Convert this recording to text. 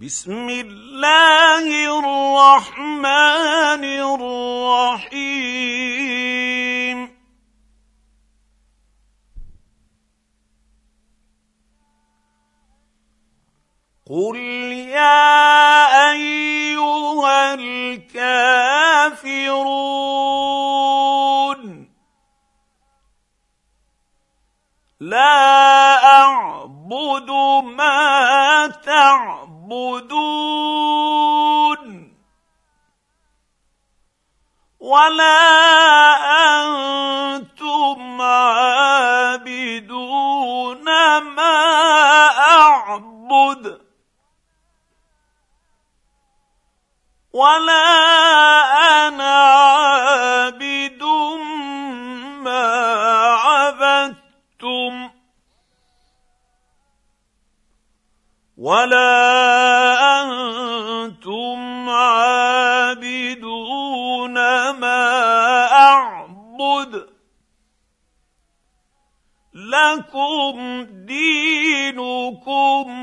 بسم الله الرحمن الرحيم. قل يا ايها الكافرون لا اعبد ما تعبدون ولا أنتم عابدون ما أعبد ولا ولا أنتم عابدون ما اعبد. لكم دينكم